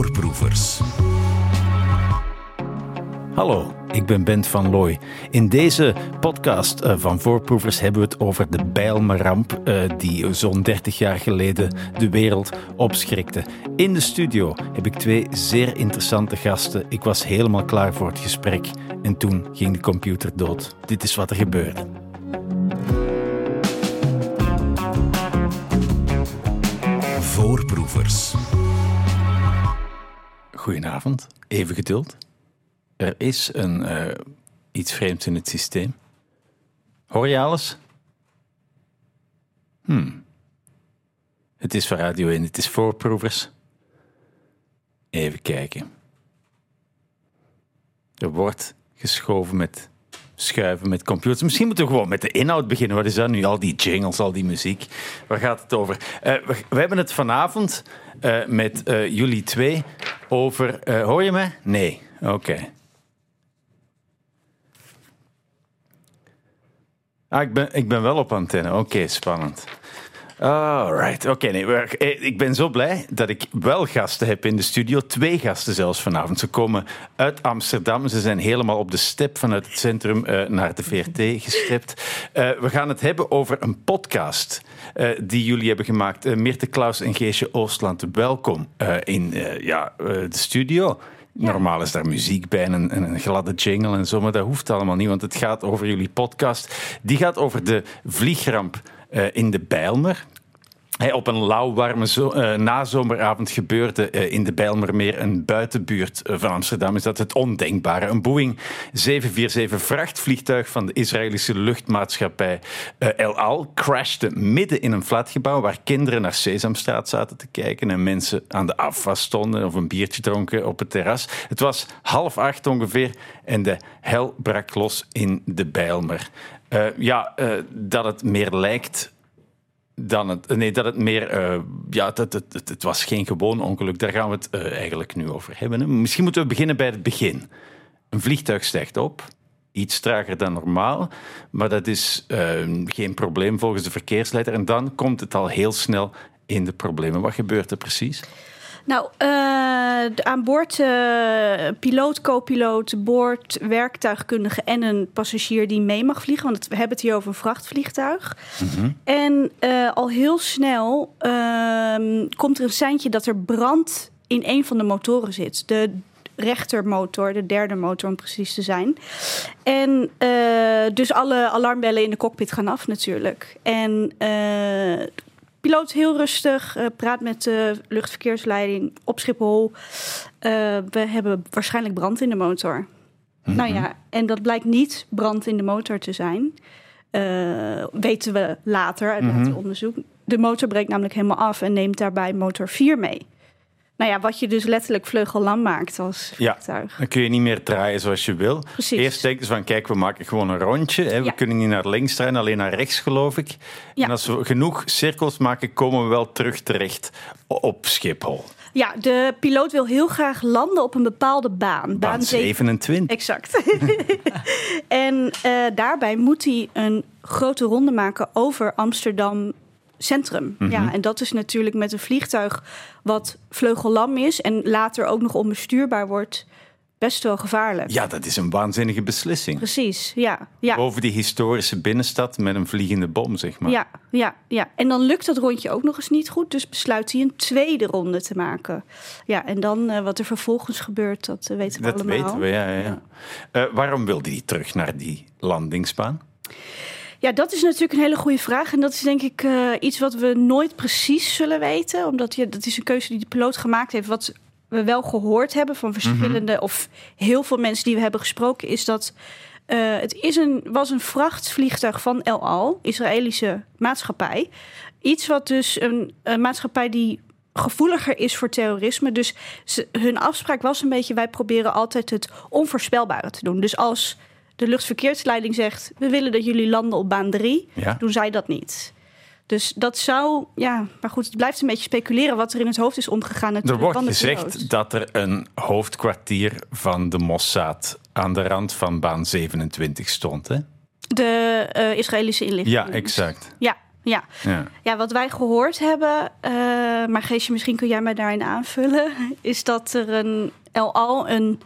Voorproevers. Hallo, ik ben Bent van Looy. In deze podcast eh, van Voorproevers hebben we het over de Bijlmerramp uh, die zo'n 30 jaar geleden de wereld opschrikte. In de studio heb ik twee zeer interessante gasten. Ik was helemaal klaar voor het gesprek en toen ging de computer dood. Dit is wat er gebeurde. Voorproevers. Goedenavond, even geduld. Er is een, uh, iets vreemds in het systeem. Hoor je alles? Hmm. Het is voor Radio 1, het is voorproevers. Even kijken. Er wordt geschoven met schuiven met computers. Misschien moeten we gewoon met de inhoud beginnen. Wat is dat nu? Al die jingles, al die muziek. Waar gaat het over? Uh, we, hebben het vanavond uh, met uh, jullie twee over. hoor je me? Nee. Oké. Ah, ik ben, ik ben wel op antenne. Oké, spannend. Alright, oké. Okay, nee, ik ben zo blij dat ik wel gasten heb in de studio. Twee gasten zelfs vanavond. Ze komen uit Amsterdam. Ze zijn helemaal op de step vanuit het centrum uh, naar de VRT gestept. Uh, we gaan het hebben over een podcast uh, die jullie hebben gemaakt. Meerte Klaus en Geesje Oostland, welkom in ja, de studio. Ja. Normaal is daar muziek bij en een, een, gladde jingle en zo, maar dat hoeft allemaal niet, want het gaat over jullie podcast. Die gaat over de vliegramp in de Bijlmer. Op een lauw, warme zo, uh, nazomeravond gebeurde uh, in de Bijlmermeer, een buitenbuurt van Amsterdam, is dat het ondenkbare. Een Boeing 747 vrachtvliegtuig van de Israëlische luchtmaatschappij El Al crashte midden in een flatgebouw waar kinderen naar Sesamstraat zaten te kijken en mensen aan de afwas stonden of een biertje dronken op het terras. Het was half acht ongeveer en de hel brak los in de Bijlmer. Ja, dat het meer lijkt dan het, nee, dat het meer. Uh, ja, het, het, het, het, was geen gewoon ongeluk. Daar gaan we het eigenlijk nu over hebben. Hè. Misschien moeten we beginnen bij het begin. Een vliegtuig stijgt op. Iets trager dan normaal. Maar dat is geen probleem volgens de verkeersleider. En dan komt het al heel snel in de problemen. Wat gebeurt er precies? Nou, uh, aan boord uh, piloot, co-piloot, boord, werktuigkundige en een passagier die mee mag vliegen. Want we hebben het hier over een vrachtvliegtuig. Mm-hmm. En uh, al heel snel ehm, komt er een seintje dat er brand in een van de motoren zit. De rechtermotor, de derde motor om precies te zijn. En dus alle alarmbellen in de cockpit gaan af natuurlijk. En piloot heel rustig, uh, praat met de luchtverkeersleiding op Schiphol. Uh, we hebben waarschijnlijk brand in de motor. Nou ja, en dat blijkt niet brand in de motor te zijn. Uh, weten we later uit mm-hmm. onderzoek. De motor breekt namelijk helemaal af en neemt daarbij motor 4 mee. Nou ja, wat je dus letterlijk vleugellam maakt als vliegtuig. Ja, dan kun je niet meer draaien zoals je wil. Precies. Eerst denken ze van, kijk, we maken gewoon een rondje. Hè. We ja. kunnen niet naar links draaien, alleen naar rechts, geloof ik. Ja. En als we genoeg cirkels maken, komen we wel terug terecht op Schiphol. Ja, de piloot wil heel graag landen op een bepaalde baan. Baan, baan 27. Exact. en uh, daarbij moet hij een grote ronde maken over Amsterdam centrum. Mm-hmm. Ja, en dat is natuurlijk met een vliegtuig wat vleugellam is en later ook nog onbestuurbaar wordt, best wel gevaarlijk. Ja, dat is een waanzinnige beslissing. Precies, ja. ja. Boven die historische binnenstad met een vliegende bom, zeg maar. Ja, ja, ja. En dan lukt dat rondje ook nog eens niet goed, dus besluit hij een tweede ronde te maken. Ja, en dan uh, wat er vervolgens gebeurt, dat uh, weten we dat allemaal. Dat weten we, ja. ja. ja. Uh, waarom wilde hij terug naar die landingsbaan? Ja, dat is natuurlijk een hele goede vraag. En dat is denk ik uh, iets wat we nooit precies zullen weten. Omdat je, dat is een keuze die de piloot gemaakt heeft. Wat we wel gehoord hebben van verschillende, mm-hmm. of heel veel mensen die we hebben gesproken, is dat uh, het is een, was een vrachtvliegtuig van El Al, Israëlische maatschappij. Iets wat dus een, een maatschappij die gevoeliger is voor terrorisme. Dus ze, hun afspraak was een beetje: wij proberen altijd het onvoorspelbare te doen. Dus als de luchtverkeersleiding zegt: we willen dat jullie landen op baan 3, ja. doen zij dat niet. Dus dat zou, ja, maar goed, het blijft een beetje speculeren wat er in het hoofd is omgegaan. Er wordt gezegd dat er een hoofdkwartier van de Mossad aan de rand van baan 27 stond, hè? De uh, Israëlische inlichting. Ja, exact. Ja, Ja. Ja. ja, wat wij gehoord hebben, eh, maar Geesje, misschien kun jij mij daarin aanvullen, is dat er een El Al een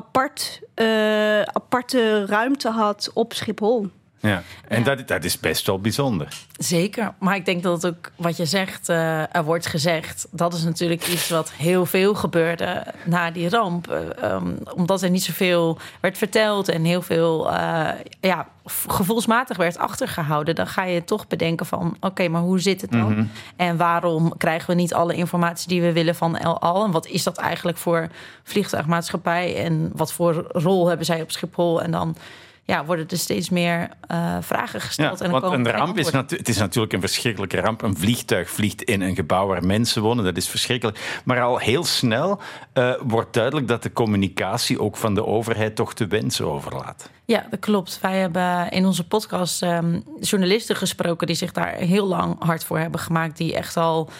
apart, eh, aparte ruimte had op Schiphol. Ja. En Ja. Dat, dat is best wel bijzonder. Zeker, maar ik denk dat het ook wat je zegt, eh, er wordt gezegd, dat is natuurlijk iets wat heel veel gebeurde na die ramp. Eh, ehm, omdat er niet zoveel werd verteld en heel veel eh, ja, gevoelsmatig werd achtergehouden, dan ga je toch bedenken van, oké, maar hoe zit het dan? Mhm. En waarom krijgen we niet alle informatie die we willen van El Al? En wat is dat eigenlijk voor vliegtuigmaatschappij? En wat voor rol hebben zij op Schiphol? En dan ja, worden er steeds meer eh, vragen Ja, gesteld. en dan want een ramp is, het is natuurlijk een verschrikkelijke ramp. Een vliegtuig vliegt in een gebouw waar mensen wonen. Dat is verschrikkelijk. Maar al heel snel eh, wordt duidelijk dat de communicatie ook van de overheid toch te wensen overlaat. Ja, dat klopt. Wij hebben in onze podcast ehm, journalisten gesproken die zich daar heel lang hard voor hebben gemaakt. Die echt al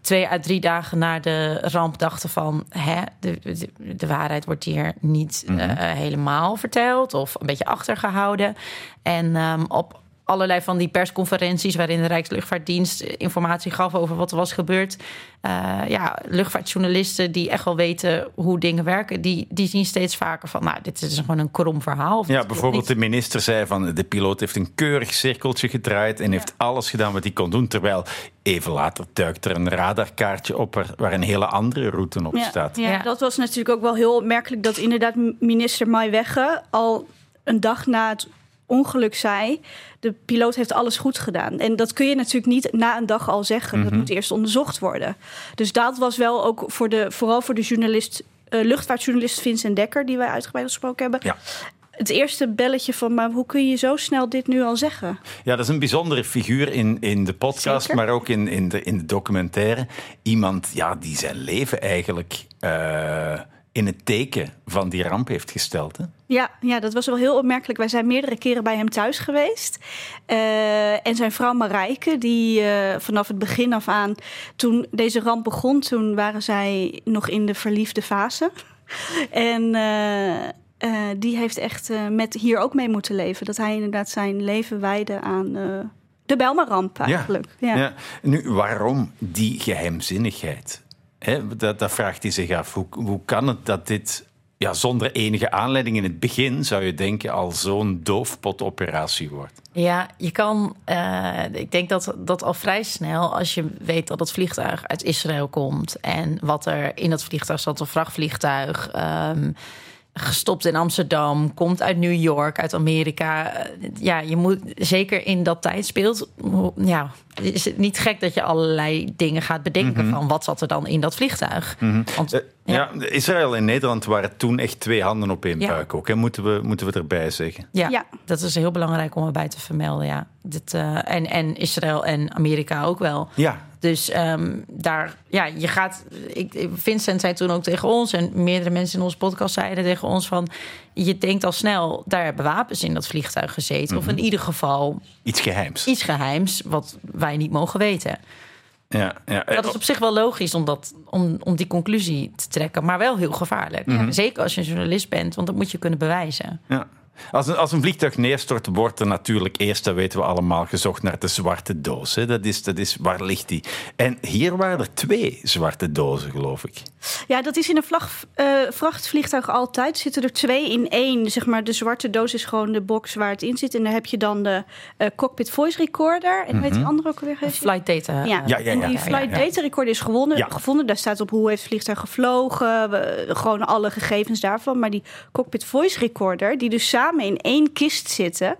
twee à drie dagen na de ramp dachten van... Hè, de, de, de waarheid wordt hier niet eh, helemaal verteld of een beetje achtergehouden. En ehm, op allerlei van die persconferenties... waarin de Rijksluchtvaartdienst informatie gaf over wat er was gebeurd... eh, ja, luchtvaartjournalisten die echt wel weten hoe dingen werken... die, die zien steeds vaker van, nou, dit is gewoon een krom verhaal. Ja, bijvoorbeeld niet. de minister zei van de piloot heeft een keurig cirkeltje gedraaid en heeft alles gedaan wat hij kon doen. Terwijl even later duikt er een radarkaartje op waar- waar een hele andere route op Ja, staat. Ja, Ja. dat was natuurlijk ook wel heel opmerkelijk dat inderdaad minister Maaiwegge al een dag na het ongeluk zei: de piloot heeft alles goed gedaan. En dat kun je natuurlijk niet na een dag al zeggen. Dat moet eerst onderzocht worden. Dus dat was wel ook voor de, vooral voor de journalist, eh, luchtvaartjournalist Vincent Dekker, die wij uitgebreid gesproken hebben. Ja. Het eerste belletje van, maar hoe kun je zo snel dit nu al zeggen? Ja, dat is een bijzondere figuur in, in de podcast, Zeker. maar ook in, in, de, in de documentaire. Iemand ja, die zijn leven eigenlijk eh, in het teken van die ramp heeft gesteld. Hè? Ja, ja, dat was wel heel opmerkelijk. Wij zijn meerdere keren bij hem thuis geweest. Eh, en zijn vrouw Marijke, die eh, vanaf het begin af aan, toen deze ramp begon, toen waren zij nog in de verliefde fase. En eh, die heeft echt met hier ook mee moeten leven. Dat hij inderdaad zijn leven wijde aan de Belma-ramp eigenlijk. Ja. Ja. Nu, waarom die geheimzinnigheid? Hè, dat, vraagt hij zich af. Hoe, hoe kan het dat dit ja, zonder enige aanleiding in het begin, zou je denken, al zo'n doofpotoperatie wordt? Ja, je kan. eh, ik denk dat dat al vrij snel, als je weet dat het vliegtuig uit Israël komt en wat er in dat vliegtuig zat, een vrachtvliegtuig. ehm, gestopt in Amsterdam, komt uit New York, uit Amerika. Eh, Ja, je moet zeker in dat tijd speelt. Ja, is het niet gek dat je allerlei dingen gaat bedenken van wat zat er dan in dat vliegtuig? Want Eh, Ja. ja. Israël en Nederland waren toen echt twee handen op één Ja. buik ook. Hè? Moeten, we, moeten we erbij zeggen. Ja, Ja. dat is heel belangrijk om erbij te vermelden. Ja. Dit, eh, en, en Israël en Amerika ook wel. Ja, Dus ehm, daar, ja, je gaat. Ik, Vincent zei toen ook tegen ons, en meerdere mensen in onze podcast zeiden tegen ons: van je denkt al snel, daar hebben wapens in dat vliegtuig gezeten. Of in ieder geval iets geheims. iets geheims wat wij niet mogen weten. Ja, ja. Dat is op zich wel logisch om, dat, om, om die conclusie te trekken, maar wel heel gevaarlijk. Zeker als je een journalist bent, want dat moet je kunnen bewijzen. Ja. Als een, als een vliegtuig neerstort, wordt er natuurlijk eerst, dat weten we allemaal, gezocht naar de zwarte doos. Hè. Dat, is, dat is, waar ligt die? En hier waren er twee zwarte dozen, geloof ik. Ja, dat is in een vlag, eh, vrachtvliegtuig altijd. Zitten er twee in één. Zeg maar, de zwarte doos is gewoon de box waar het in zit. En daar heb je dan de eh, cockpit voice recorder. En hoe heet die andere ook geweest? Flight data. Ja, eh, Ja, ja, die flight data recorder is gewonnen, Ja. gevonden. Daar staat op hoe heeft het vliegtuig gevlogen. we- gewoon alle gegevens daarvan. Maar die cockpit voice recorder, die dus samen in één kist zitten...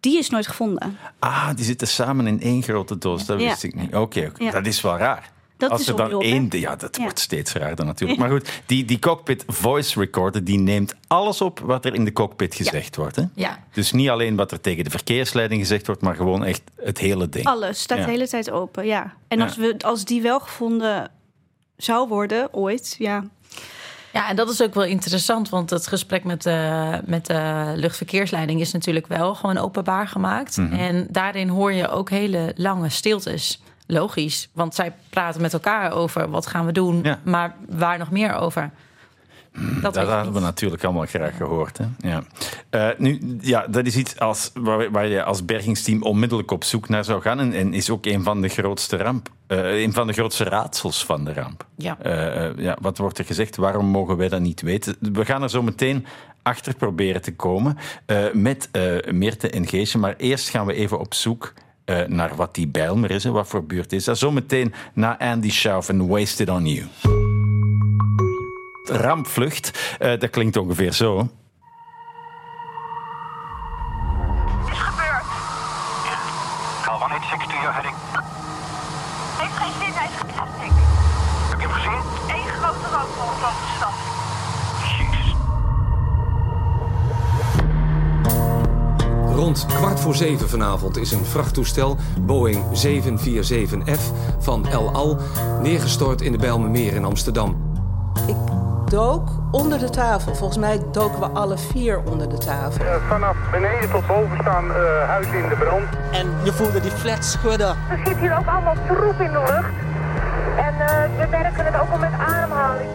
die is nooit gevonden. Ah, die zitten samen in één grote doos. Dat Ja. wist ik niet. Oké. Ja. dat is wel raar. Dat Als er dan heel één... Ja, dat Ja. wordt steeds raarder natuurlijk. Maar goed, die, die cockpit voice recorder, die neemt alles op wat er in de cockpit gezegd wordt. Hè? Ja. Dus niet alleen wat er tegen de verkeersleiding gezegd wordt, maar gewoon echt het hele ding. Alles staat de hele tijd open, ja. En als, we, als die wel gevonden zou worden, ooit, ja... Ja, en dat is ook wel interessant, want het gesprek met de, met de luchtverkeersleiding is natuurlijk wel gewoon openbaar gemaakt. En daarin hoor je ook hele lange stiltes. Logisch, want zij praten met elkaar over wat gaan we doen, Ja. maar waar nog meer over? Dat, Dat hadden we natuurlijk allemaal graag gehoord. Hè? Ja. Uh, nu, ja, dat is iets als, waar, waar, je als bergingsteam onmiddellijk op zoek naar zou gaan. En, en is ook een van de grootste ramp. Uh, een van de grootste raadsels van de ramp. Ja. Uh, ja. Wat wordt er gezegd? Waarom mogen wij dat niet weten? We gaan er zo meteen achter proberen te komen met Meerte en Geesje. Maar eerst gaan we even op zoek naar wat die Bijlmer is en wat voor buurt is. Dat zometeen na Andy Schauf en Wasted on You rampvlucht. Uh, dat klinkt ongeveer zo. Is gebeurd. Ja. Cal 186 to your heading. Geplastic. Heb je hem gezien? Eén grote rookbol boven de stad. Jezus. Rond kwart voor zeven vanavond is een vrachttoestel, Boeing 747F van El Al, neergestort in de Bijlmermeer in Amsterdam. Ik dook onder de tafel. Volgens mij doken we alle vier onder de tafel. Uh, vanaf beneden tot boven staan uh, huizen in de brand. En je voelde die flat schudden. Er zit hier ook allemaal troep in de lucht. En uh, we merken het ook al met ademhaling.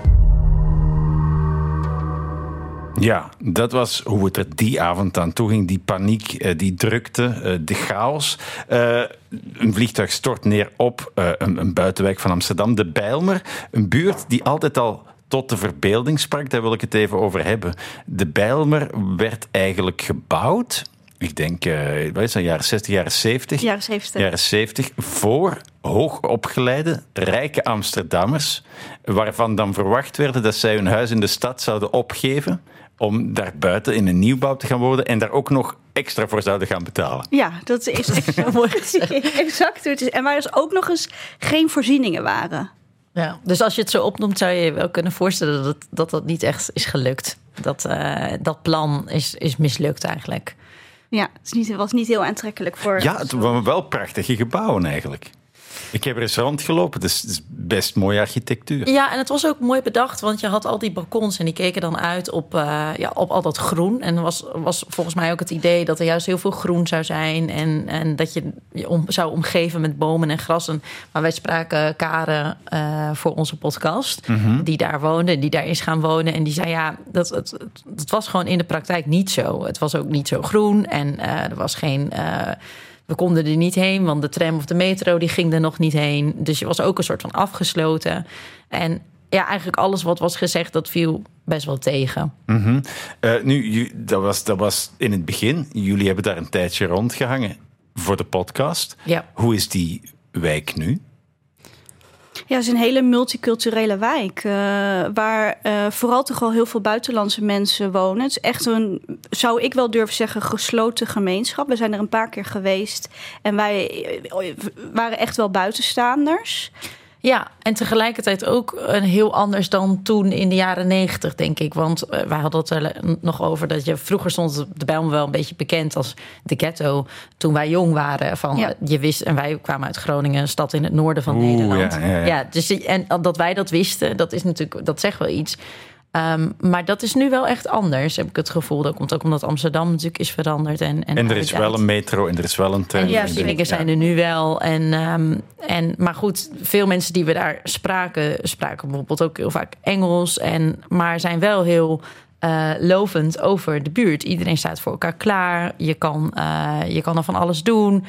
Ja, dat was hoe het er die avond aan toe ging. Die paniek, die drukte, de chaos. een vliegtuig stort neer op een, een buitenwijk van Amsterdam, de Bijlmer. Een buurt die altijd al tot de verbeelding sprak, daar wil ik het even over hebben. De Bijlmer werd eigenlijk gebouwd. Ik denk, uh, wat is dat, jaren 60, jaren 70? Jaren 70. Jaren 70, voor hoogopgeleide, rijke Amsterdammers, waarvan dan verwacht werd dat zij hun huis in de stad zouden opgeven om daar buiten in een nieuwbouw te gaan wonen en daar ook nog extra voor zouden gaan betalen. Ja, dat is extra mooi. exact hoe het is. En waar dus ook nog eens geen voorzieningen waren. Ja, dus als je het zo opnoemt, zou je je wel kunnen voorstellen dat dat, dat niet echt is gelukt. Dat, uh, dat plan is, is mislukt eigenlijk. Ja, het was niet heel aantrekkelijk voor. Ja, het waren wel prachtige gebouwen eigenlijk. Ik heb er eens rondgelopen. Het is best mooie architectuur. Ja, en het was ook mooi bedacht, want je had al die balkons en die keken dan uit op, uh, ja, op al dat groen. En was, was volgens mij ook het idee dat er juist heel veel groen zou zijn en, en dat je je om, zou omgeven met bomen en grassen. Maar wij spraken Karen uh, voor onze podcast, mm -hmm. die daar woonde, die daar is gaan wonen. En die zei ja, dat, het, het, was gewoon in de praktijk niet zo. Het was ook niet zo groen en uh, er was geen we konden er niet heen, want de tram of de metro die ging er nog niet heen. Dus je was ook een soort van afgesloten. En ja, eigenlijk alles wat was gezegd, dat viel best wel tegen. Mm -hmm. uh, nu, dat was, dat was in het begin. Jullie hebben daar een tijdje rondgehangen voor de podcast. Ja. Hoe is die wijk nu? Ja, het is een hele multiculturele wijk. Uh, waar uh, vooral toch wel heel veel buitenlandse mensen wonen. Het is echt een, zou ik wel durven zeggen, gesloten gemeenschap. We zijn er een paar keer geweest. En wij waren echt wel buitenstaanders. Ja, en tegelijkertijd ook een heel anders dan toen in de jaren negentig, denk ik. Want uh, wij hadden het er nog over dat je vroeger stond de Bijlmer wel een beetje bekend als de ghetto. Toen wij jong waren, van ja. je wist en wij kwamen uit Groningen, een stad in het noorden van Oeh, Nederland. Ja, ja, ja. ja, dus en dat wij dat wisten, dat is natuurlijk dat zegt wel iets. Um, maar dat is nu wel echt anders, heb ik het gevoel. Dat komt ook omdat Amsterdam natuurlijk is veranderd. En, en, en er is wel een metro en er is wel een trein. En ja, dingen zijn er nu wel. En, um, en, maar goed, veel mensen die we daar spraken, spraken bijvoorbeeld ook heel vaak Engels. En, maar zijn wel heel uh, lovend over de buurt. Iedereen staat voor elkaar klaar. Je kan, uh, je kan er van alles doen.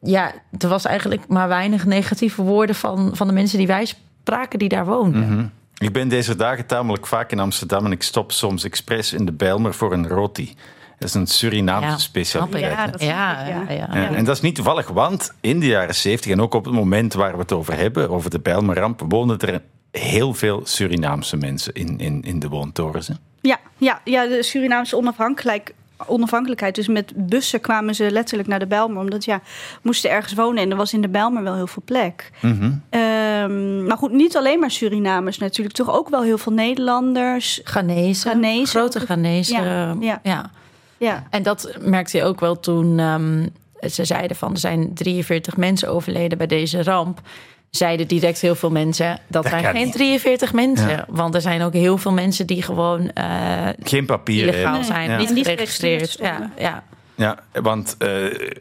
Ja, er was eigenlijk maar weinig negatieve woorden van, van de mensen die wij spraken die daar woonden. Mm -hmm. Ik ben deze dagen tamelijk vaak in Amsterdam en ik stop soms expres in de Bijlmer voor een roti. Dat is een Surinaamse ja, specialiteit. Ja, dat ja, ik, ja. Ja, en, en dat is niet toevallig, want in de jaren 70 en ook op het moment waar we het over hebben, over de Bijlmerramp, woonden er heel veel Surinaamse mensen in, in, in de woontorens. Hè? Ja, ja, ja, de Surinaamse onafhankelijk, onafhankelijkheid. Dus met bussen kwamen ze letterlijk naar de Bijlmer. Omdat ja, moesten ergens wonen en er was in de Bijlmer wel heel veel plek. Mm -hmm. um, maar goed, niet alleen maar Surinamers natuurlijk. Toch ook wel heel veel Nederlanders. Ghanese. Ghanese. Grote Ghanese. Ja, ja. ja. ja. En dat merkte je ook wel toen um, ze zeiden van... er zijn 43 mensen overleden bij deze ramp zeiden direct heel veel mensen dat, Dat zijn geen niet. 43 mensen. Ja. Want er zijn ook heel veel mensen die gewoon eh Geen papieren illegaal hebben. zijn, Ja. niet geregistreerd. Ja, ja. Ja, want eh,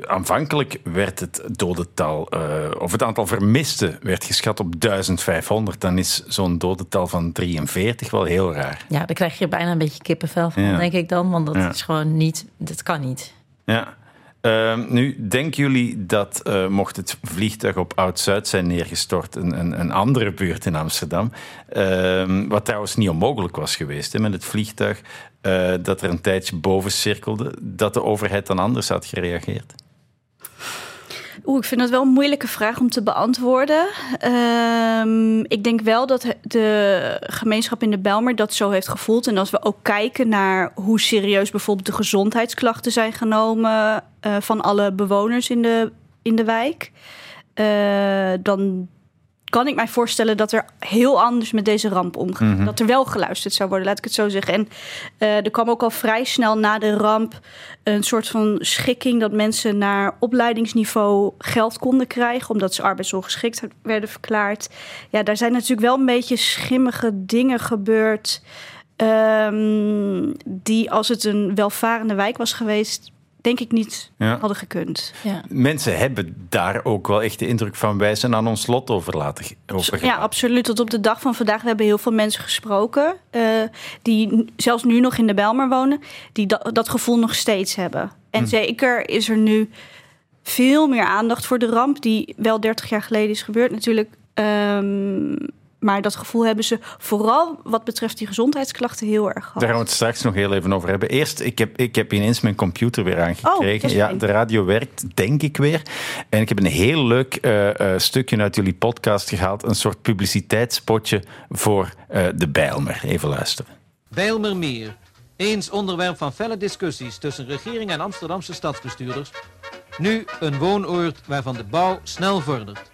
aanvankelijk werd het dodental, eh, of het aantal vermisten, werd geschat op 1500. Dan is zo'n dodental van 43 wel heel raar. Ja, daar krijg je bijna een beetje kippenvel van, Ja. denk ik dan. Want dat Ja. is gewoon niet, dat kan niet. Ja. Ehm, nu, denken jullie dat eh, mocht het vliegtuig op Oud-Zuid zijn neergestort, een, een, een andere buurt in Amsterdam, ehm, wat trouwens niet onmogelijk was geweest met het vliegtuig, eh, dat er een tijdje boven cirkelde, dat de overheid dan anders had gereageerd? Oeh, ik vind dat wel een moeilijke vraag om te beantwoorden. Ehm, ik denk wel dat de gemeenschap in de Bijlmer dat zo heeft gevoeld. En als we ook kijken naar hoe serieus bijvoorbeeld de gezondheidsklachten zijn genomen eh, van alle bewoners in de, in de wijk, eh, dan kan ik mij voorstellen dat er heel anders met deze ramp omgaat. Mhm. Dat er wel geluisterd zou worden, laat ik het zo zeggen. En eh, er kwam ook al vrij snel na de ramp een soort van schikking dat mensen naar opleidingsniveau geld konden krijgen, omdat ze arbeidsongeschikt werden verklaard. Ja, daar zijn natuurlijk wel een beetje schimmige dingen gebeurd. ehm, die als het een welvarende wijk was geweest, denk ik niet Ja. hadden gekund. Ja. Mensen hebben daar ook wel echt de indruk van wij zijn aan ons lot overlaten. Over Ja, absoluut. Tot op de dag van vandaag. We hebben heel veel mensen gesproken. eh, die zelfs nu nog in de Bijlmer wonen. Die dat, dat gevoel nog steeds hebben. En Hm. zeker is er nu veel meer aandacht voor de ramp. Die wel 30 jaar geleden is gebeurd natuurlijk. Ehm, maar dat gevoel hebben ze vooral wat betreft die gezondheidsklachten heel erg gehad. Daar gaan we het straks nog heel even over hebben. Eerst, ik heb, ik heb ineens mijn computer weer Oh, aangekregen. is ja, de radio werkt, denk ik weer. En ik heb een heel leuk eh, eh, stukje uit jullie podcast gehaald. Een soort publiciteitsspotje voor eh, de Bijlmer. Even luisteren. Bijlmermeer. Eens onderwerp van felle discussies tussen regering en Amsterdamse stadsbestuurders. Nu een woonoord waarvan de bouw snel vordert.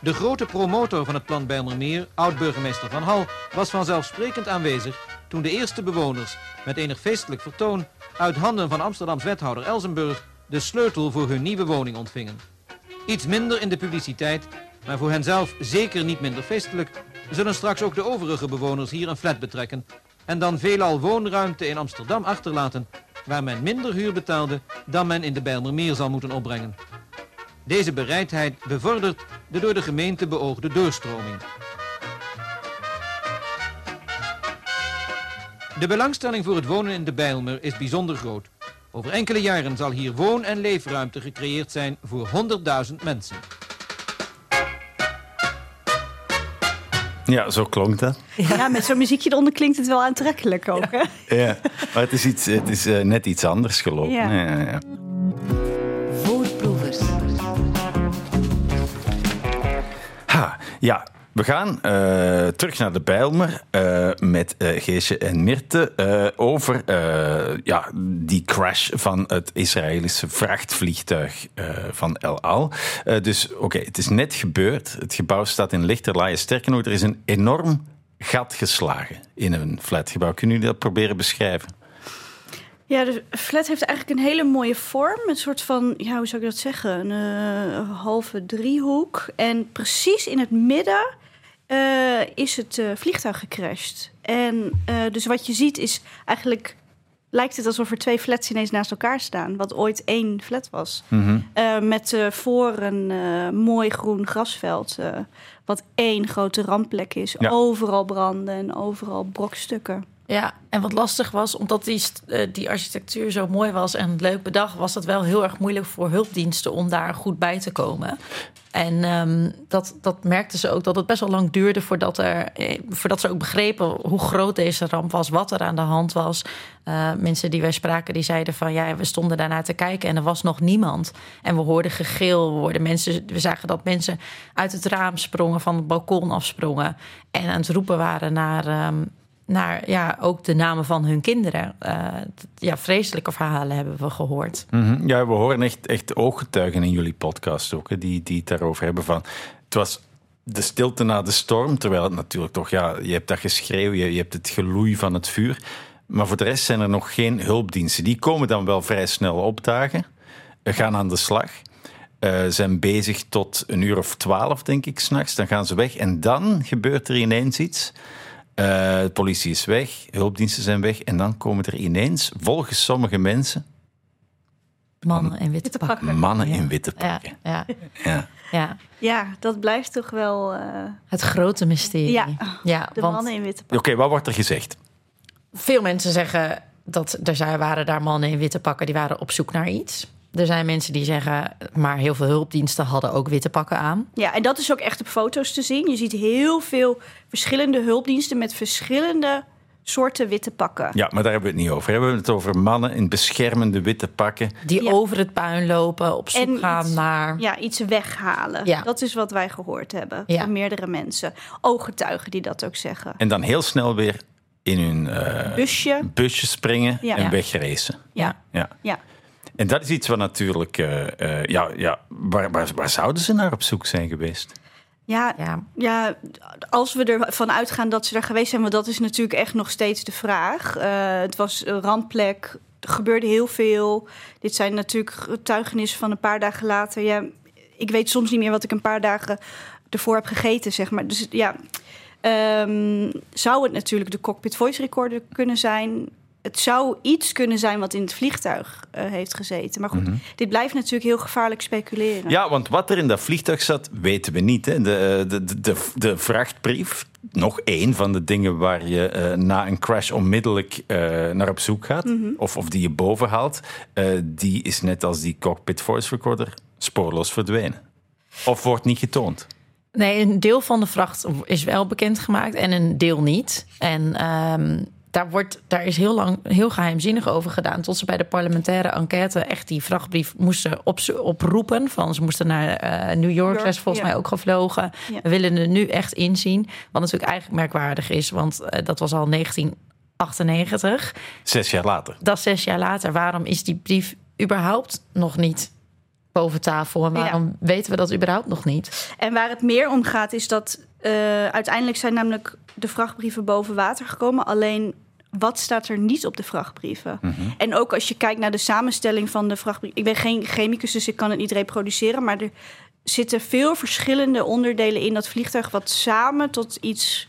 De grote promotor van het plan Bijlmermeer, oud-burgemeester Van Hal, was vanzelfsprekend aanwezig toen de eerste bewoners met enig feestelijk vertoon uit handen van Amsterdams wethouder Elsenburg de sleutel voor hun nieuwe woning ontvingen. Iets minder in de publiciteit, maar voor hen zelf zeker niet minder feestelijk, zullen straks ook de overige bewoners hier een flat betrekken en dan veelal woonruimte in Amsterdam achterlaten waar men minder huur betaalde dan men in de Bijlmermeer zal moeten opbrengen. Deze bereidheid bevordert de door de gemeente beoogde doorstroming. De belangstelling voor het wonen in de Bijlmer is bijzonder groot. Over enkele jaren zal hier woon- en leefruimte gecreëerd zijn voor 100.000 mensen. Ja, zo klonk dat. Ja, met zo'n muziekje eronder klinkt het wel aantrekkelijk ook. Hè? Ja, maar het is, iets, het is eh, net iets anders gelopen. Ja. Ja, We gaan eh, terug naar de Bijlmer eh, met eh, Geesje en Mirte over ja, die crash van het Israëlische vrachtvliegtuig van El Al. Dus oké, het is net gebeurd. Het gebouw staat in lichterlaaie. Sterker nog, er is een enorm gat geslagen in een flatgebouw. Kunnen jullie dat proberen beschrijven? Ja, de flat heeft eigenlijk een hele mooie vorm. Een soort van, ja, hoe zou ik dat zeggen? Een halve driehoek. En precies in het midden eh, is het eh, vliegtuig gecrashed. En eh, dus wat je ziet is eigenlijk... lijkt het alsof er twee flats ineens naast elkaar staan. Wat ooit één flat was. Eh, met eh, voor een mooi groen grasveld. wat één grote rampplek is. Ja. Overal branden en overal brokstukken. Ja, en wat lastig was, omdat die, eh, die architectuur zo mooi was en leuk bedacht, was het wel heel erg moeilijk voor hulpdiensten om daar goed bij te komen. En ehm, dat, dat merkten ze ook, dat het best wel lang duurde voordat, er, eh, voordat ze ook begrepen hoe groot deze ramp was, wat er aan de hand was. Eh, mensen die wij spraken, die zeiden van ja, we stonden daarnaar te kijken en er was nog niemand. En we hoorden gegil, we, mensen, we zagen dat mensen uit het raam sprongen, van het balkon afsprongen en aan het roepen waren naar... ehm, naar ja, ook de namen van hun kinderen. Eh, ja, vreselijke verhalen hebben we gehoord. Mhm. Ja, we horen echt, echt ooggetuigen in jullie podcast ook, hè, die, die het daarover hebben van... Het was de stilte na de storm, terwijl het natuurlijk toch... Ja, je hebt dat geschreeuw, je, je hebt het geloei van het vuur. Maar voor de rest zijn er nog geen hulpdiensten. Die komen dan wel vrij snel opdagen, eh, gaan aan de slag... eh, zijn bezig tot een uur of twaalf, denk ik, s'nachts. Dan gaan ze weg en dan gebeurt er ineens iets... Eh, de politie is weg, hulpdiensten zijn weg. En dan komen er ineens, volgens sommige mensen, Mannen in witte pakken. Mannen in witte pakken. Ja, ja, Ja. ja. Ja, dat blijft toch wel... eh, Het grote mysterie. Ja, ja de want mannen in witte Oké, wat wordt er gezegd? veel mensen zeggen dat er zijn, waren daar mannen in witte pakken die waren op zoek naar iets. Er zijn mensen die zeggen, maar heel veel hulpdiensten hadden ook witte pakken aan. Ja, en dat is ook echt op foto's te zien. Je ziet heel veel verschillende hulpdiensten met verschillende soorten witte pakken. Ja, maar daar hebben we het niet over. We hebben het over mannen in beschermende witte pakken. Die Ja. over het puin lopen, op zoek En gaan iets- naar... Ja, iets weghalen. Ja. Dat is wat wij gehoord hebben Ja. van meerdere mensen. Ooggetuigen die dat ook zeggen. En dan heel snel weer in hun eh, Busje. busje springen Ja. en Ja. wegracen. Ja. Ja. En dat is iets wat natuurlijk... eh, eh, ja, ja, waar, waar, waar zouden ze naar op zoek zijn geweest? Ja, Ja. ja, als we ervan uitgaan dat ze daar geweest zijn, want dat is natuurlijk echt nog steeds de vraag. Eh, het was een randplek, er gebeurde heel veel. Dit zijn natuurlijk getuigenissen van een paar dagen later. Ja, ik weet soms niet meer wat ik een paar dagen ervoor heb gegeten, zeg maar. Dus ja, ehm, zou het natuurlijk de cockpit voice recorder kunnen zijn. Het zou iets kunnen zijn wat in het vliegtuig eh, heeft gezeten. Maar goed, dit blijft natuurlijk heel gevaarlijk speculeren. Ja, want wat er in dat vliegtuig zat, weten we niet. Hè. De, de, de, de, de vrachtbrief, nog één van de dingen waar je eh, na een crash onmiddellijk eh, naar op zoek gaat, of, of die je boven haalt, eh, die is net als die cockpit voice recorder spoorloos verdwenen. Of wordt niet getoond. Nee, een deel van de vracht is wel bekendgemaakt en een deel niet. En ehm, daar, wordt, daar is heel lang heel geheimzinnig over gedaan. Tot ze bij de parlementaire enquête echt die vrachtbrief moesten op, oproepen. Van ze moesten naar eh, New York, York, zijn ze volgens ja. mij ook gevlogen. Ja. We willen er nu echt inzien. Wat natuurlijk eigenlijk merkwaardig is, want eh, dat was al 1998. Zes jaar later. Dat is zes jaar later. Waarom is die brief überhaupt nog niet boven tafel? En waarom weten we dat überhaupt nog niet? En waar het meer om gaat, is dat eh, uiteindelijk zijn namelijk de vrachtbrieven boven water gekomen. Alleen wat staat er niet op de vrachtbrieven? En ook als je kijkt naar de samenstelling van de vrachtbrief. Ik ben geen chemicus, dus ik kan het niet reproduceren. Maar er zitten veel verschillende onderdelen in dat vliegtuig, wat samen tot iets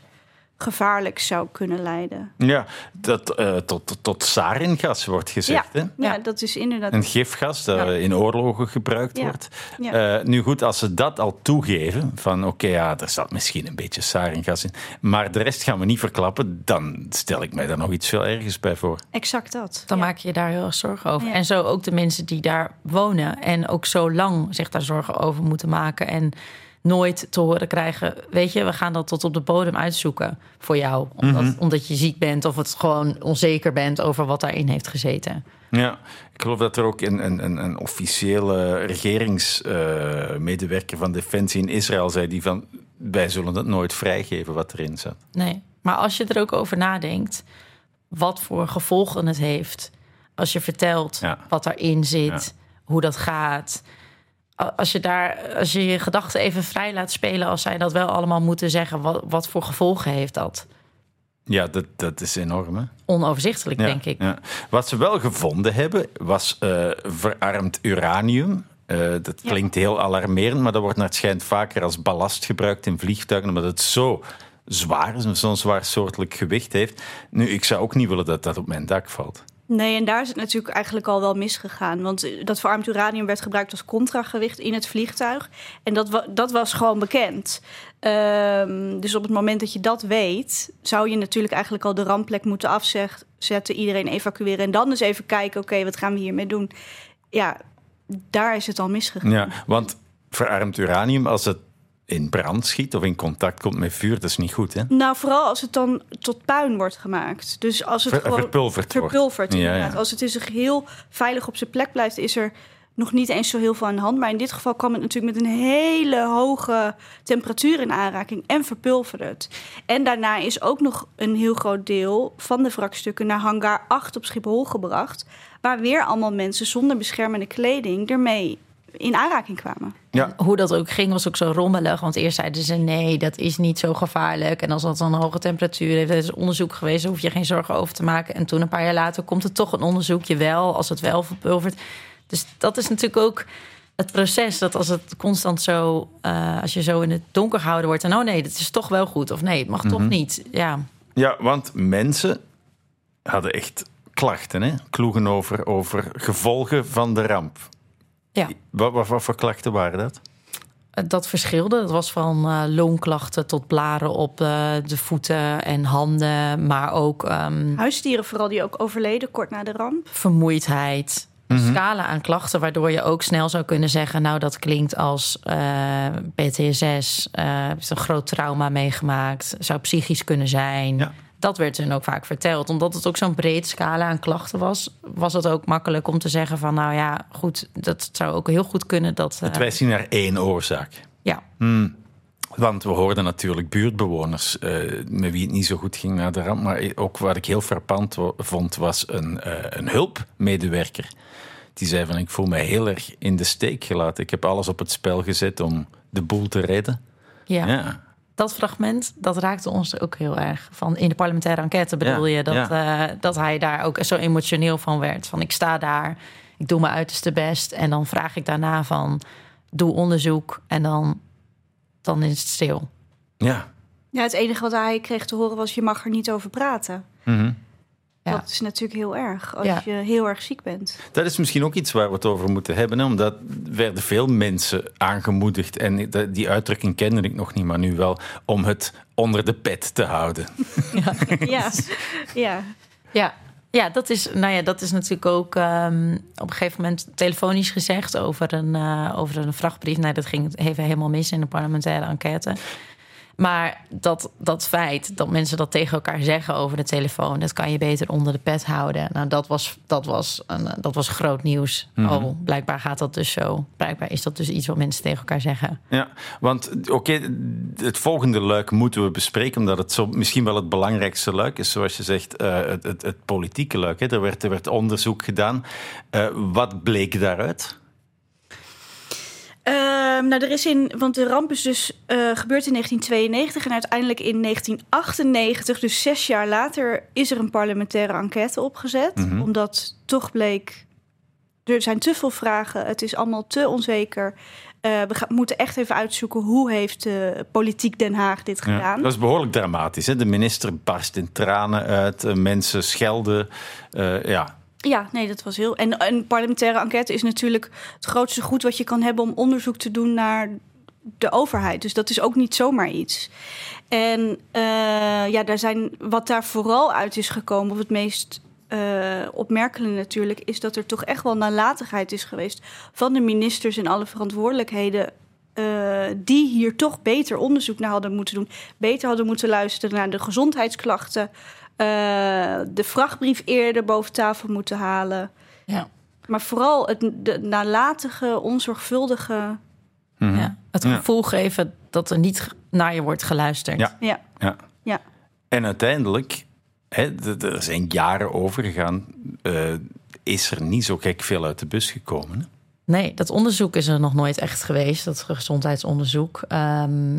gevaarlijks zou kunnen leiden. Ja, dat eh, tot, tot, tot saringas wordt gezegd. ja, Hè? ja, dat is inderdaad. Een gifgas dat Ja. in oorlogen gebruikt Ja. wordt. Ja. Eh, nu goed, als ze dat al toegeven, van oké, ja, er zat misschien een beetje saringas in, maar de rest gaan we niet verklappen, dan stel ik mij daar nog iets veel ergers bij voor. Exact dat. Dan Ja. maak je je daar heel erg zorgen over. Ja. En zo ook de mensen die daar wonen en ook zo lang zich daar zorgen over moeten maken. En nooit te horen krijgen, weet je, we gaan dat tot op de bodem uitzoeken voor jou. Omdat, omdat je ziek bent of het gewoon onzeker bent over wat daarin heeft gezeten. Ja, ik geloof dat er ook een, een, een, officiële regeringsmedewerker van Defensie in Israël zei die van wij zullen het nooit vrijgeven wat erin zat. Nee, maar als je er ook over nadenkt, wat voor gevolgen het heeft. Als je vertelt Ja. wat daarin zit, Ja. hoe dat gaat. Als je, daar, als je je gedachten even vrij laat spelen, als zij dat wel allemaal moeten zeggen, wat, wat voor gevolgen heeft dat? Ja, dat, dat is enorm. Hè? Onoverzichtelijk, Ja, denk ik. ja. Wat ze wel gevonden hebben, was eh, verarmd uranium. Eh, dat Ja. klinkt heel alarmerend, maar dat wordt naar het schijnt vaker als ballast gebruikt in vliegtuigen, omdat het zo zwaar is zo'n zwaar soortelijk gewicht heeft. Nu, ik zou ook niet willen dat dat op mijn dak valt. Nee, en daar is het natuurlijk eigenlijk al wel misgegaan. Want eh, dat verarmd uranium werd gebruikt als contragewicht in het vliegtuig. En dat, dat was gewoon bekend. Ehm, dus op het moment dat je dat weet, zou je natuurlijk eigenlijk al de rampplek moeten afzetten, iedereen evacueren en dan eens even kijken, oké, wat gaan we hiermee doen? Ja, daar is het al misgegaan. Ja, want verarmd uranium, als het in brand schiet of in contact komt met vuur, dat is niet goed, hè? Nou, vooral als het dan tot puin wordt gemaakt. Dus als het Ver- gewoon verpulverd wordt. verpulverd, Ja, inderdaad. ja. Als het in zich heel veilig op zijn plek blijft, is er nog niet eens zo heel veel aan de hand. Maar in dit geval kwam het natuurlijk met een hele hoge temperatuur in aanraking en verpulverde het. En daarna is ook nog een heel groot deel van de wrakstukken naar hangar 8 op Schiphol gebracht. Waar weer allemaal mensen zonder beschermende kleding ermee in aanraking kwamen. Ja. Hoe dat ook ging, was ook zo rommelig. Want eerst zeiden ze: nee, dat is niet zo gevaarlijk. En als dat dan een hoge temperatuur heeft, er is onderzoek geweest, daar hoef je geen zorgen over te maken. En toen, een paar jaar later, komt er toch een onderzoekje wel, als het wel verpulvert. Dus dat is natuurlijk ook het proces. Dat als het constant zo, eh, als je zo in het donker gehouden wordt. En oh nee, dat is toch wel goed. Of nee, het mag toch niet. Ja, Ja, want mensen hadden echt klachten, hè? Kloegen over, over gevolgen van de ramp. Ja. Wat, wat, wat voor klachten waren dat? Dat verschilde. Dat was van eh, loonklachten tot blaren op eh, de voeten en handen, maar ook ehm, Huisdieren vooral die ook overleden kort na de ramp. vermoeidheid. Een scala aan klachten, waardoor je ook snel zou kunnen zeggen: Nou, dat klinkt als eh, PTSS, eh is een groot trauma meegemaakt, zou psychisch kunnen zijn. Ja. Dat werd hun ook vaak verteld. Omdat het ook zo'n breed scala aan klachten was, was het ook makkelijk om te zeggen: van nou ja, goed, dat zou ook heel goed kunnen dat. Het eh, wijst niet naar één oorzaak. ja, Want we hoorden natuurlijk buurtbewoners eh, met wie het niet zo goed ging na de ramp. Maar ook wat ik heel frappant vond, was een, eh, een hulpmedewerker. Die zei van, ik voel me heel erg in de steek gelaten. Ik heb alles op het spel gezet om de boel te redden. ja. Ja, dat fragment, dat raakte ons ook heel erg. Van in de parlementaire enquête bedoel Ja, je dat, eh, dat hij daar ook zo emotioneel van werd. Van ik sta daar, ik doe mijn uiterste best. En dan vraag ik daarna van doe onderzoek. En dan, dan is het stil. ja. Ja, het enige wat hij kreeg te horen was: je mag er niet over praten. Mhm. Ja. Dat is natuurlijk heel erg als Ja. je heel erg ziek bent. Dat is misschien ook iets waar we het over moeten hebben. Hè? Omdat werden veel mensen aangemoedigd. En die uitdrukking kende ik nog niet, maar nu wel. Om het onder de pet te houden. Ja, ja. Ja. Ja, dat is, nou ja, dat is natuurlijk ook ehm, op een gegeven moment telefonisch gezegd over een, eh, over een vrachtbrief. Nee, dat ging even helemaal mis in de parlementaire enquête. Maar dat, dat feit dat mensen dat tegen elkaar zeggen over de telefoon, dat kan je beter onder de pet houden. Nou, dat was, dat was, een, dat was groot nieuws. Oh, blijkbaar gaat dat dus zo. Blijkbaar is dat dus iets wat mensen tegen elkaar zeggen. Ja, want oké, het volgende luik moeten we bespreken, omdat het zo misschien wel het belangrijkste luik is, zoals je zegt, eh, het, het, het politieke luik. Hè. Er, werd, er werd onderzoek gedaan. Eh, wat bleek daaruit? Ehm, nou, er is in, want de ramp is dus eh, gebeurd in 1992 en uiteindelijk in 1998, dus zes jaar later, is er een parlementaire enquête opgezet. Omdat toch bleek, er zijn te veel vragen, het is allemaal te onzeker. Eh, we gaan, moeten echt even uitzoeken hoe heeft de politiek Den Haag dit Ja, gedaan. dat is behoorlijk dramatisch. Hè? De minister barst in tranen uit, eh, mensen schelden. ja, Ja, nee, dat was heel. En een parlementaire enquête is natuurlijk het grootste goed wat je kan hebben om onderzoek te doen naar de overheid. Dus dat is ook niet zomaar iets. En eh, ja, daar zijn, wat daar vooral uit is gekomen, of het meest opmerkelijke natuurlijk, is dat er toch echt wel nalatigheid is geweest van de ministers en alle verantwoordelijkheden. eh, die hier toch beter onderzoek naar hadden moeten doen. Beter hadden moeten luisteren naar de gezondheidsklachten. Eh, de vrachtbrief eerder boven tafel moeten halen. Ja. Maar vooral het de nalatige, onzorgvuldige. Ja. Het Ja. gevoel geven dat er niet naar je wordt geluisterd. Ja. Ja, ja. ja. En uiteindelijk, hè, er zijn jaren overgegaan, eh, is er niet zo gek veel uit de bus gekomen. Hè? Nee, dat onderzoek is er nog nooit echt geweest, dat gezondheidsonderzoek. Ehm,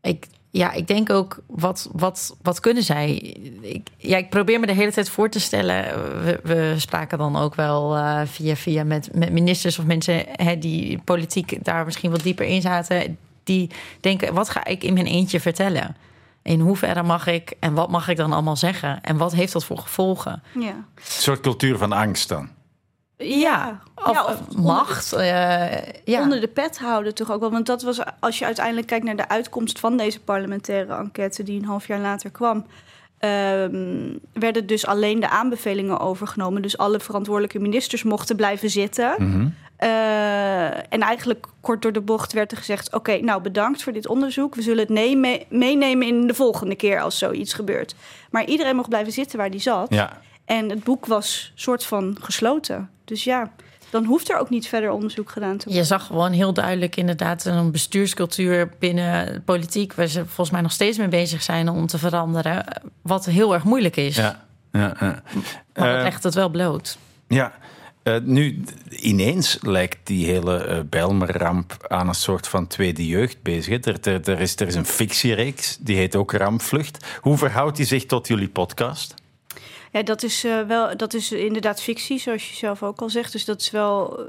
ik, ja, ik denk ook, wat, wat, wat kunnen zij? Ik, ja, ik probeer me de hele tijd voor te stellen. We, we spraken dan ook wel eh, via via met, met ministers of mensen hè, die politiek daar misschien wat dieper in zaten. Die denken, wat ga ik in mijn eentje vertellen? In hoeverre mag ik en wat mag ik dan allemaal zeggen? En wat heeft dat voor gevolgen? ja. Een soort cultuur van angst dan. Ja, Of, ja, of onder- macht. eh, ja. Onder de pet houden toch ook wel. Want dat was, als je uiteindelijk kijkt naar de uitkomst van deze parlementaire enquête, die een half jaar later kwam, ehm, werden dus alleen de aanbevelingen overgenomen. Dus alle verantwoordelijke ministers mochten blijven zitten. Eh, en eigenlijk kort door de bocht werd er gezegd: Oké, nou bedankt voor dit onderzoek. We zullen het nemen- meenemen in de volgende keer als zoiets gebeurt. Maar iedereen mocht blijven zitten waar die zat. Ja. En het boek was soort van gesloten. Dus ja, dan hoeft er ook niet verder onderzoek gedaan te worden. Je zag gewoon heel duidelijk inderdaad een bestuurscultuur binnen de politiek... waar ze volgens mij nog steeds mee bezig zijn om te veranderen. Wat heel erg moeilijk is. Ja, ja, ja. Maar dat Eh, legt het wel bloot. Ja, eh, nu ineens lijkt die hele eh Bijlmer-ramp aan een soort van tweede jeugd bezig. Er, er, er, is, er is een fictiereeks, die heet ook Rampvlucht. Hoe verhoudt die zich tot jullie podcast? Ja, dat is, eh, wel, dat is inderdaad fictie, zoals je zelf ook al zegt. Dus dat is wel.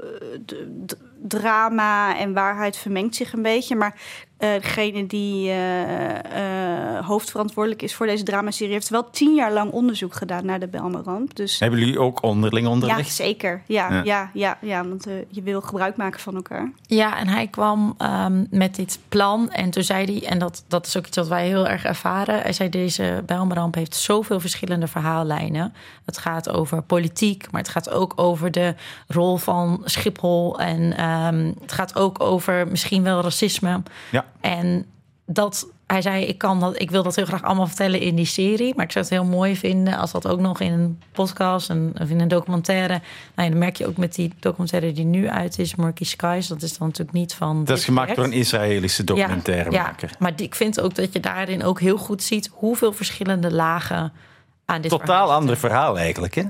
d- drama en waarheid vermengt zich een beetje. Maar eh, degene die eh, eh, hoofdverantwoordelijk is voor deze dramaserie... heeft wel tien jaar lang onderzoek gedaan naar de Belmeramp. Dus Hebben jullie ook onderling ja, onderlegd? zeker. Ja, Ja. ja. Ja, ja, want je wil gebruik maken van elkaar. Ja, en hij kwam ehm, met dit plan. En toen zei hij, en dat, dat is ook iets wat wij heel erg ervaren. Hij zei: Deze Bijlmerramp heeft zoveel verschillende verhaallijnen. Het gaat over politiek, maar het gaat ook over de rol van Schiphol. En ehm, het gaat ook over misschien wel racisme. Ja. En dat. Hij zei, ik, kan dat, ik wil dat heel graag allemaal vertellen in die serie. Maar ik zou het heel mooi vinden als dat ook nog in een podcast en, of in een documentaire. Nou ja, dan merk je ook met die documentaire die nu uit is, Murky Skies. Dat is dan natuurlijk niet van. Dat is gemaakt door een Israëlische documentairemaker. Ja, maar die- ik vind ook dat je daarin ook heel goed ziet hoeveel verschillende lagen aan dit Totaal ander verhaal eigenlijk, hè?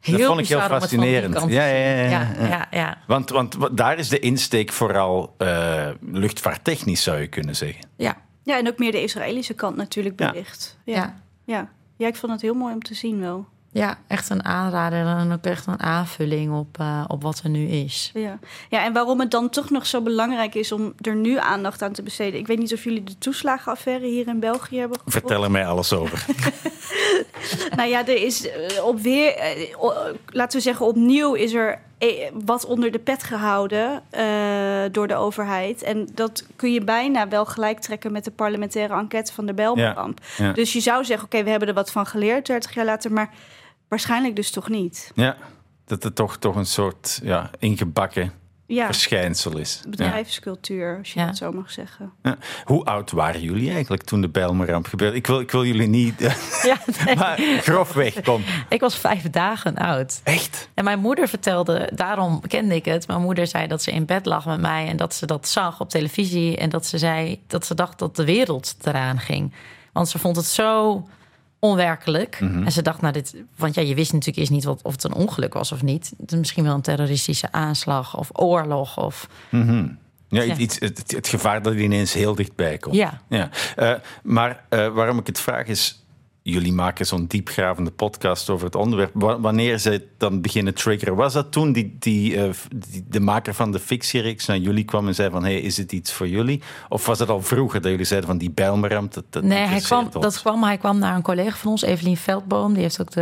Dat vond ik heel fascinerend. Ja, ja, ja, Ja, ja, ja. Want, want wa- daar is de insteek vooral eh, luchtvaarttechnisch, zou je kunnen zeggen. Ja. Ja, en ook meer de Israëlische kant natuurlijk belicht. Ja. Ja. Ja. ja, ik vond het heel mooi om te zien wel. Ja, echt een aanrader en ook echt een aanvulling op, eh, op wat er nu is. Ja. ja, en waarom het dan toch nog zo belangrijk is om er nu aandacht aan te besteden. Ik weet niet of jullie de toeslagenaffaire hier in België hebben gevolgd. Vertel er mij alles over. Nou ja, er is eh, op weer, eh, laten we zeggen, opnieuw is er wat onder de pet gehouden eh, door de overheid. En dat kun je bijna wel gelijk trekken met de parlementaire enquête van de. Ja, ja. Dus je zou zeggen, oké, we hebben er wat van geleerd 30 jaar later, maar waarschijnlijk dus toch niet. Ja, dat het toch, toch een soort ja, ingebakken Ja, verschijnsel is. Ja. bedrijfscultuur, als je Ja. dat zo mag zeggen. Ja. Hoe oud waren jullie eigenlijk toen de Bijlmerramp gebeurde? Ik wil, ik wil jullie niet... Ja, nee. maar grofweg, kom. Ik was vijf dagen oud. Echt? En mijn moeder vertelde, daarom kende ik het. Mijn moeder zei dat ze in bed lag met mij en dat ze dat zag op televisie. En dat ze zei dat ze dacht dat de wereld eraan ging. Want ze vond het zo onwerkelijk. En ze dacht, nou dit, want ja, je wist natuurlijk eerst niet wat, of het een ongeluk was of niet. Het is misschien wel een terroristische aanslag of oorlog of Ja, Ja. Iets, het, het gevaar dat ineens heel dichtbij komt. Ja. Ja. Eh, maar eh, waarom ik het vraag is... Jullie maken zo'n diepgravende podcast over het onderwerp. Wa- Wanneer ze dan beginnen triggeren... Was dat toen die, die, eh, die- de maker van de fictiereeks naar jullie kwam en zei van... Hey, is het iets voor jullie? Of was het al vroeger dat jullie zeiden van die bijlmeramp... Dat, dat Nee, hij kwam, ons? dat kwam, hij kwam naar een collega van ons, Evelien Veldboom. Die heeft ook de,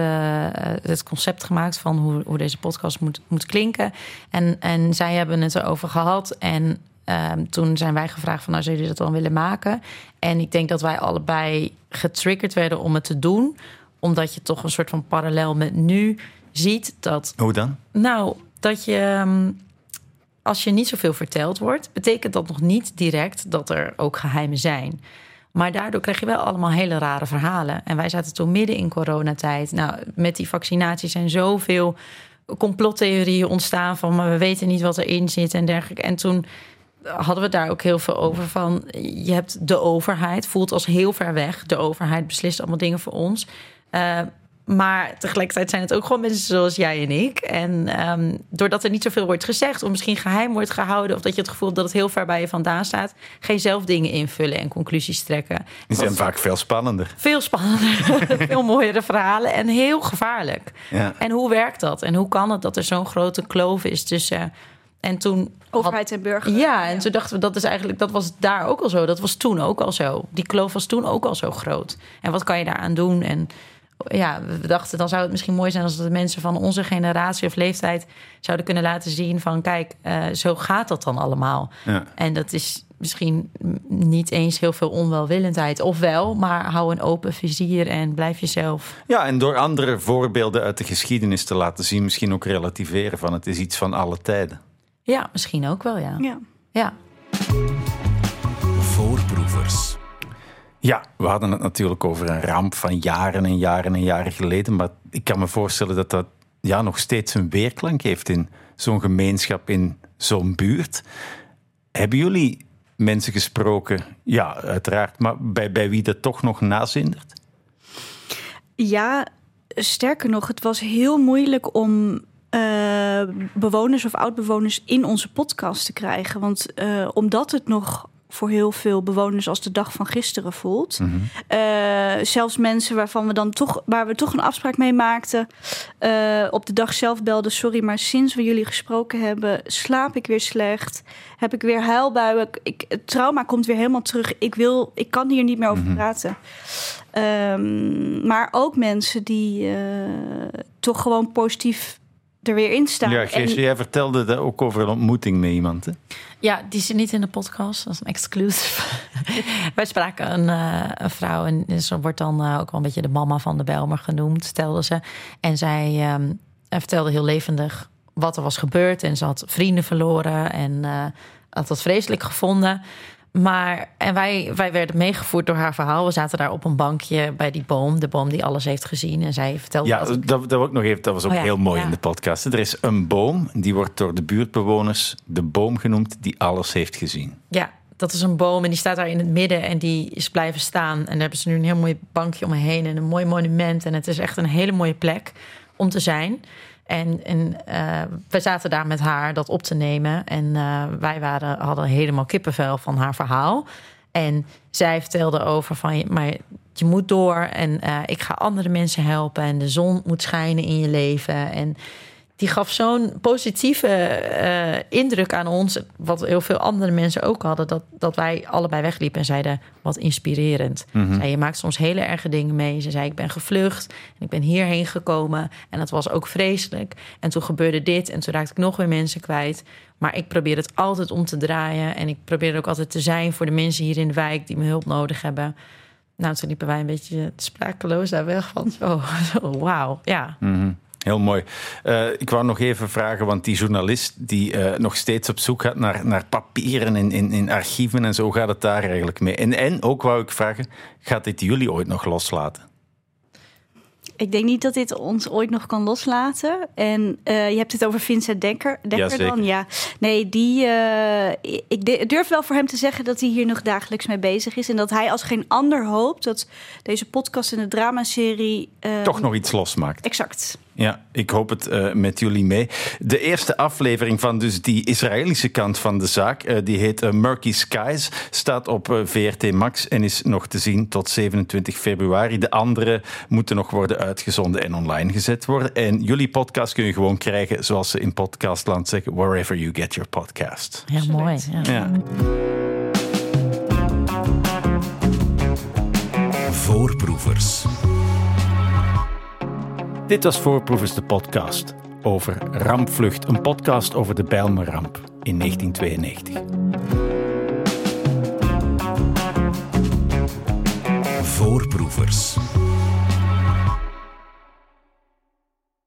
eh, het concept gemaakt van hoe, hoe deze podcast moet, moet klinken. En, en zij hebben het erover gehad. En ehm, toen zijn wij gevraagd van, nou, zou jullie dat dan willen maken? En ik denk dat wij allebei getriggerd werden om het te doen. Omdat je toch een soort van parallel met nu ziet dat Hoe dan? nou, dat je. ehm, Als je niet zoveel verteld wordt, betekent dat nog niet direct dat er ook geheimen zijn. Maar daardoor krijg je wel allemaal hele rare verhalen. En wij zaten toen midden in coronatijd. Nou, met die vaccinatie zijn zoveel complottheorieën ontstaan van, maar we weten niet wat erin zit en dergelijke. En toen hadden we het daar ook heel veel over van, je hebt de overheid, voelt als heel ver weg. De overheid beslist allemaal dingen voor ons. Eh, maar tegelijkertijd zijn het ook gewoon mensen zoals jij en ik. En ehm, doordat er niet zoveel wordt gezegd, of misschien geheim wordt gehouden, of dat je het gevoel hebt dat het heel ver bij je vandaan staat, je zelf dingen invullen en conclusies trekken. Die zijn vaak veel spannender. veel spannender, veel mooiere verhalen en heel gevaarlijk. Ja. En hoe werkt dat? En hoe kan het dat er zo'n grote kloof is tussen. En toen. had- Overheid en burger. ja, en toen dachten we dat is eigenlijk dat was daar ook al zo. Dat was toen ook al zo. Die kloof was toen ook al zo groot. En wat kan je daaraan doen? En ja, we dachten dan zou het misschien mooi zijn als de mensen van onze generatie of leeftijd zouden kunnen laten zien van kijk, eh, zo gaat dat dan allemaal. Ja. En dat is misschien niet eens heel veel onwelwillendheid. Of wel, maar hou een open vizier en blijf jezelf. Ja, en door andere voorbeelden uit de geschiedenis te laten zien... misschien ook relativeren van het is iets van alle tijden. Ja, misschien ook wel, ja. Ja. Ja, Voorproevers. Ja, we hadden het natuurlijk over een ramp van jaren en jaren en jaren geleden. Maar ik kan me voorstellen dat dat ja, nog steeds een weerklank heeft in zo'n gemeenschap, in zo'n buurt. Hebben jullie mensen gesproken? Ja, uiteraard. Maar bij, bij wie dat toch nog nazindert? Ja, sterker nog, het was heel moeilijk om eh, bewoners of oud-bewoners in onze podcast te krijgen. Want eh, omdat het nog voor heel veel bewoners als de dag van gisteren voelt. Mhm. Eh, zelfs mensen waarvan we dan toch, waar we toch een afspraak mee maakten, op de dag zelf belden: sorry, maar sinds we jullie gesproken hebben, slaap ik weer slecht, heb ik weer huilbuien, ik, het trauma komt weer helemaal terug. Ik wil, ik kan hier niet meer over Mhm. praten. Ehm, maar ook mensen die toch gewoon positief er weer in staan. Ja, En- jij vertelde dat ook over een ontmoeting met iemand. Hè? Ja, die zit niet in de podcast. Dat is een exclusive. Wij spraken een, eh, een vrouw en ze wordt dan eh, ook wel een beetje de mama van de Belmer genoemd, stelde ze. En zij ehm, vertelde heel levendig wat er was gebeurd. En ze had vrienden verloren en eh, had dat vreselijk gevonden. Maar, en wij, wij werden meegevoerd door haar verhaal. We zaten daar op een bankje bij die boom, de boom die alles heeft gezien. En zij vertelde Ja, dat, dat ik nog even. Dat was ook Oh ja, heel mooi ja. in de podcast. Er is een boom, die wordt door de buurtbewoners de boom genoemd die alles heeft gezien. Ja, dat is een boom en die staat daar in het midden en die is blijven staan. En daar hebben ze nu een heel mooi bankje omheen en een mooi monument. En het is echt een hele mooie plek om te zijn. En, en eh, we zaten daar met haar dat op te nemen. En eh, wij waren, hadden helemaal kippenvel van haar verhaal. En zij vertelde over van, maar je moet door en eh, ik ga andere mensen helpen. En de zon moet schijnen in je leven. En die gaf zo'n positieve eh, indruk aan ons, wat heel veel andere mensen ook hadden, dat, dat wij allebei wegliepen en zeiden, wat inspirerend. Mhm. Zei, je maakt soms hele erge dingen mee. Ze zei, ik ben gevlucht en ik ben hierheen gekomen en dat was ook vreselijk. En toen gebeurde dit en toen raakte ik nog weer mensen kwijt. Maar ik probeer het altijd om te draaien en ik probeer er ook altijd te zijn voor de mensen hier in de wijk die me hulp nodig hebben. Nou, toen liepen wij een beetje sprakeloos daar weg van, zo, zo wauw, ja. Mhm. Heel mooi. Eh, ik wou nog even vragen, want die journalist die eh, nog steeds op zoek gaat naar, naar papieren in, in, in archieven en zo gaat het daar eigenlijk mee. En, en ook wou ik vragen, gaat dit jullie ooit nog loslaten? Ik denk niet dat dit ons ooit nog kan loslaten. En eh, je hebt het over Vincent Dekker. Dekker dan? Ja. Nee, die, ik durf wel voor hem te zeggen dat hij hier nog dagelijks mee bezig is. En dat hij als geen ander hoopt dat deze podcast en de dramaserie... Toch nog iets losmaakt. Exact. Ja, ik hoop het eh, met jullie mee. De eerste aflevering van dus die Israëlische kant van de zaak, eh, die heet eh, Murky Skies, staat op VRT Max en is nog te zien tot 27 februari. De andere moeten nog worden uitgezonden en online gezet worden. En jullie podcast kun je gewoon krijgen, zoals ze in podcastland zeggen, wherever you get your podcast. Heel mooi. Ja. Ja. Voorproevers. Dit was Voorproevers de podcast over Rampvlucht, een podcast over de Bijlmerramp in 1992. Voorproevers.